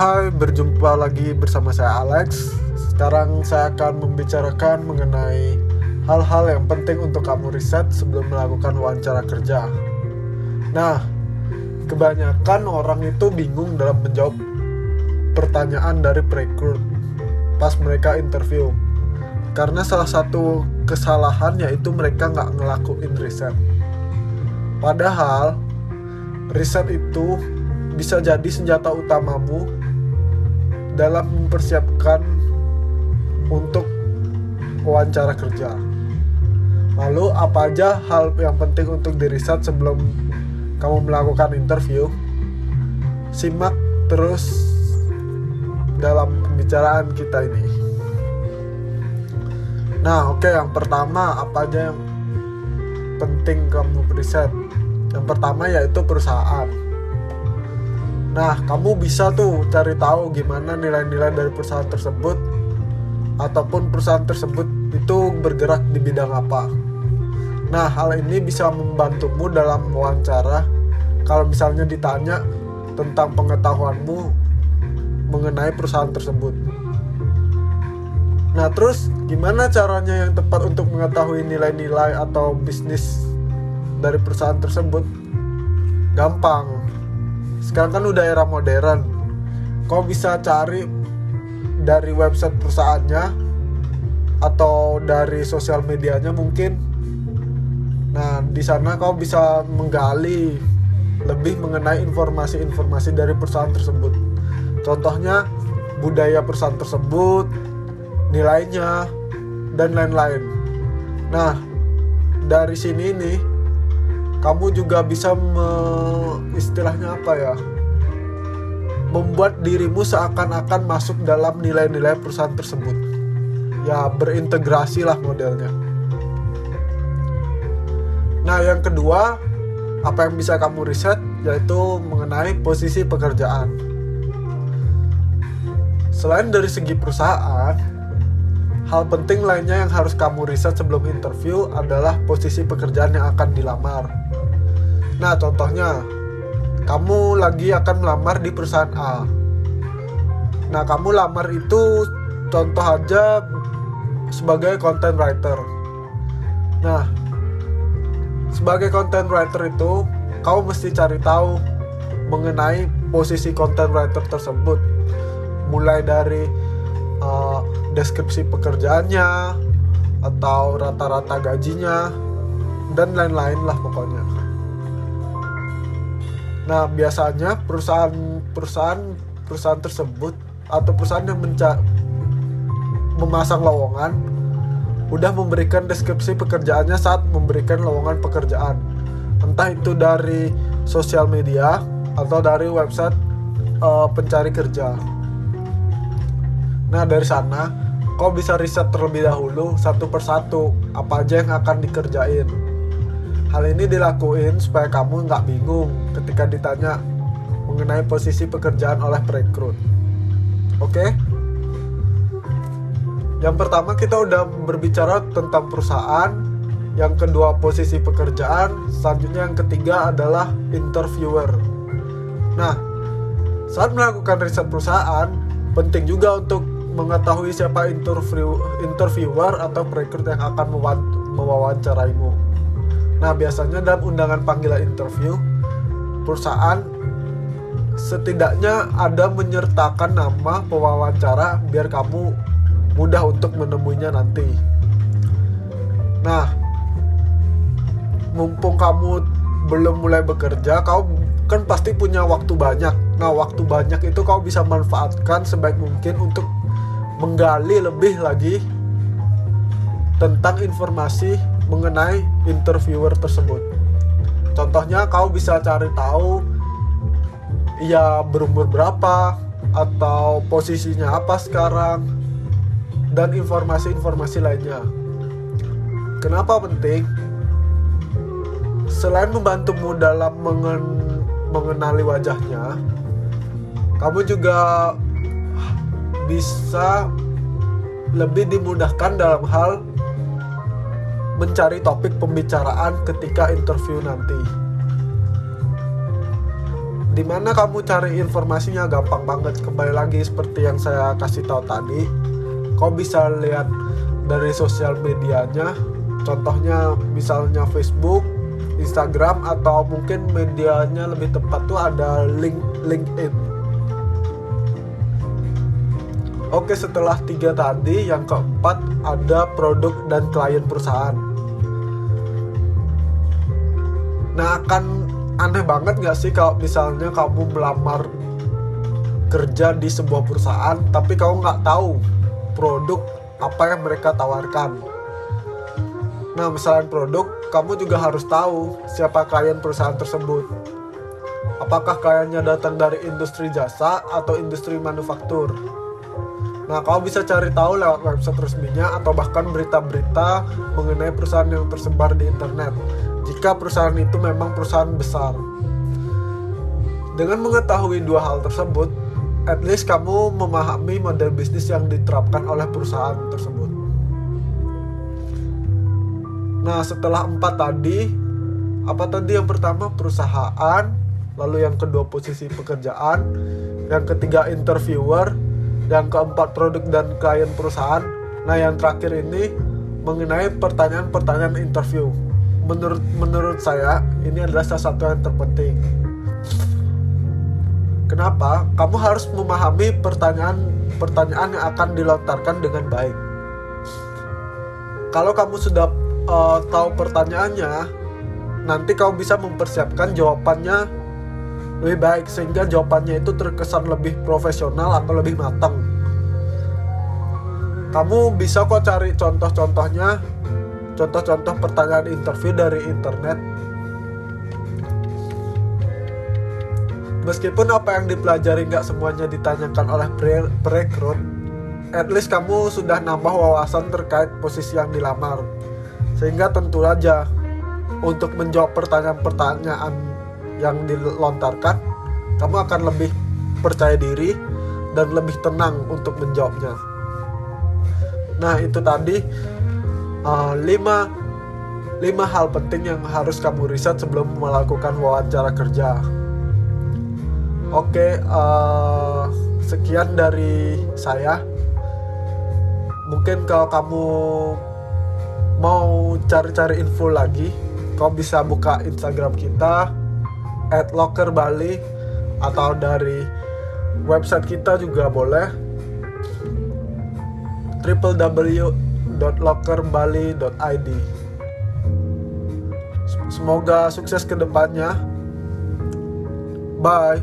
Hai, berjumpa lagi bersama saya Alex. Sekarang saya akan membicarakan mengenai hal-hal yang penting untuk kamu riset sebelum melakukan wawancara kerja. Nah, kebanyakan orang itu bingung dalam menjawab pertanyaan dari perekrut pas mereka interview. Karena salah satu kesalahan yaitu mereka nggak ngelakuin riset. Padahal riset itu bisa jadi senjata utamamu dalam mempersiapkan untuk wawancara kerja. Lalu apa aja hal yang penting untuk diriset sebelum kamu melakukan interview? Simak terus dalam pembicaraan kita ini. Nah, oke, okay, yang pertama apa aja yang penting kamu riset? Yang pertama yaitu perusahaan. Nah, kamu bisa tuh cari tahu gimana nilai-nilai dari perusahaan tersebut ataupun perusahaan tersebut itu bergerak di bidang apa. Nah, hal ini bisa membantumu dalam wawancara kalau misalnya ditanya tentang pengetahuanmu mengenai perusahaan tersebut. Nah, terus gimana caranya yang tepat untuk mengetahui nilai-nilai atau bisnis dari perusahaan tersebut? Gampang. Sekarang kan udah era modern. Kau bisa cari dari website perusahaannya atau dari sosial medianya mungkin. Nah, di sana kau bisa menggali lebih mengenai informasi-informasi dari perusahaan tersebut. Contohnya budaya perusahaan tersebut, nilainya dan lain-lain. Nah, dari sini nih kamu juga bisa me, istilahnya apa ya? membuat dirimu seakan-akan masuk dalam nilai-nilai perusahaan tersebut. Ya, berintegrasi lah modelnya. Nah, yang kedua, apa yang bisa kamu riset yaitu mengenai posisi pekerjaan. Selain dari segi perusahaan, Hal penting lainnya yang harus kamu riset sebelum interview adalah posisi pekerjaan yang akan dilamar. Nah, contohnya, kamu lagi akan melamar di perusahaan A. Nah, kamu lamar itu contoh aja sebagai content writer. Nah, sebagai content writer itu, kamu mesti cari tahu mengenai posisi content writer tersebut. Mulai dari uh, deskripsi pekerjaannya atau rata-rata gajinya dan lain-lain lah pokoknya. Nah biasanya perusahaan perusahaan perusahaan tersebut atau perusahaan yang menca memasang lowongan udah memberikan deskripsi pekerjaannya saat memberikan lowongan pekerjaan entah itu dari sosial media atau dari website uh, pencari kerja. Nah dari sana kau bisa riset terlebih dahulu satu persatu apa aja yang akan dikerjain. Hal ini dilakuin supaya kamu nggak bingung ketika ditanya mengenai posisi pekerjaan oleh perekrut. Oke? Yang pertama kita udah berbicara tentang perusahaan, yang kedua posisi pekerjaan, selanjutnya yang ketiga adalah interviewer. Nah, saat melakukan riset perusahaan, penting juga untuk mengetahui siapa interview interviewer atau perekrut yang akan mewawancaraimu. Nah, biasanya dalam undangan panggilan interview, perusahaan setidaknya ada menyertakan nama pewawancara biar kamu mudah untuk menemuinya nanti. Nah, mumpung kamu belum mulai bekerja, kau kan pasti punya waktu banyak. Nah, waktu banyak itu kau bisa manfaatkan sebaik mungkin untuk menggali lebih lagi tentang informasi mengenai interviewer tersebut. Contohnya kau bisa cari tahu ia berumur berapa atau posisinya apa sekarang dan informasi-informasi lainnya. Kenapa penting? Selain membantumu dalam mengen mengenali wajahnya, kamu juga bisa lebih dimudahkan dalam hal mencari topik pembicaraan ketika interview nanti. di mana kamu cari informasinya? Gampang banget. Kembali lagi seperti yang saya kasih tahu tadi. Kau bisa lihat dari sosial medianya. Contohnya misalnya Facebook Instagram atau mungkin medianya lebih tepat tuh ada link LinkedIn Oke setelah tiga tadi yang keempat ada produk dan klien perusahaan Nah akan aneh banget gak sih kalau misalnya kamu melamar kerja di sebuah perusahaan tapi kamu nggak tahu produk apa yang mereka tawarkan Nah, misalnya produk, kamu juga harus tahu siapa klien perusahaan tersebut. Apakah kliennya datang dari industri jasa atau industri manufaktur? Nah, kamu bisa cari tahu lewat website resminya atau bahkan berita-berita mengenai perusahaan yang tersebar di internet. Jika perusahaan itu memang perusahaan besar. Dengan mengetahui dua hal tersebut, at least kamu memahami model bisnis yang diterapkan oleh perusahaan tersebut. Nah, setelah empat tadi, apa tadi yang pertama perusahaan, lalu yang kedua posisi pekerjaan, yang ketiga interviewer, yang keempat produk dan klien perusahaan. Nah, yang terakhir ini mengenai pertanyaan-pertanyaan interview. Menurut menurut saya ini adalah salah satu yang terpenting. Kenapa? Kamu harus memahami pertanyaan-pertanyaan yang akan dilontarkan dengan baik. Kalau kamu sudah uh, tahu pertanyaannya, nanti kau bisa mempersiapkan jawabannya lebih baik sehingga jawabannya itu terkesan lebih profesional atau lebih matang. Kamu bisa kok cari contoh-contohnya, contoh-contoh pertanyaan interview dari internet. Meskipun apa yang dipelajari nggak semuanya ditanyakan oleh perekrut, at least kamu sudah nambah wawasan terkait posisi yang dilamar. Sehingga tentu saja untuk menjawab pertanyaan-pertanyaan yang dilontarkan, kamu akan lebih percaya diri dan lebih tenang untuk menjawabnya. Nah, itu tadi uh, lima, hal penting yang harus kamu riset sebelum melakukan wawancara kerja. Oke, uh, sekian dari saya. Mungkin kalau kamu mau cari-cari info lagi kau bisa buka Instagram kita at locker Bali atau dari website kita juga boleh www.lockerbali.id Semoga sukses ke depannya. Bye.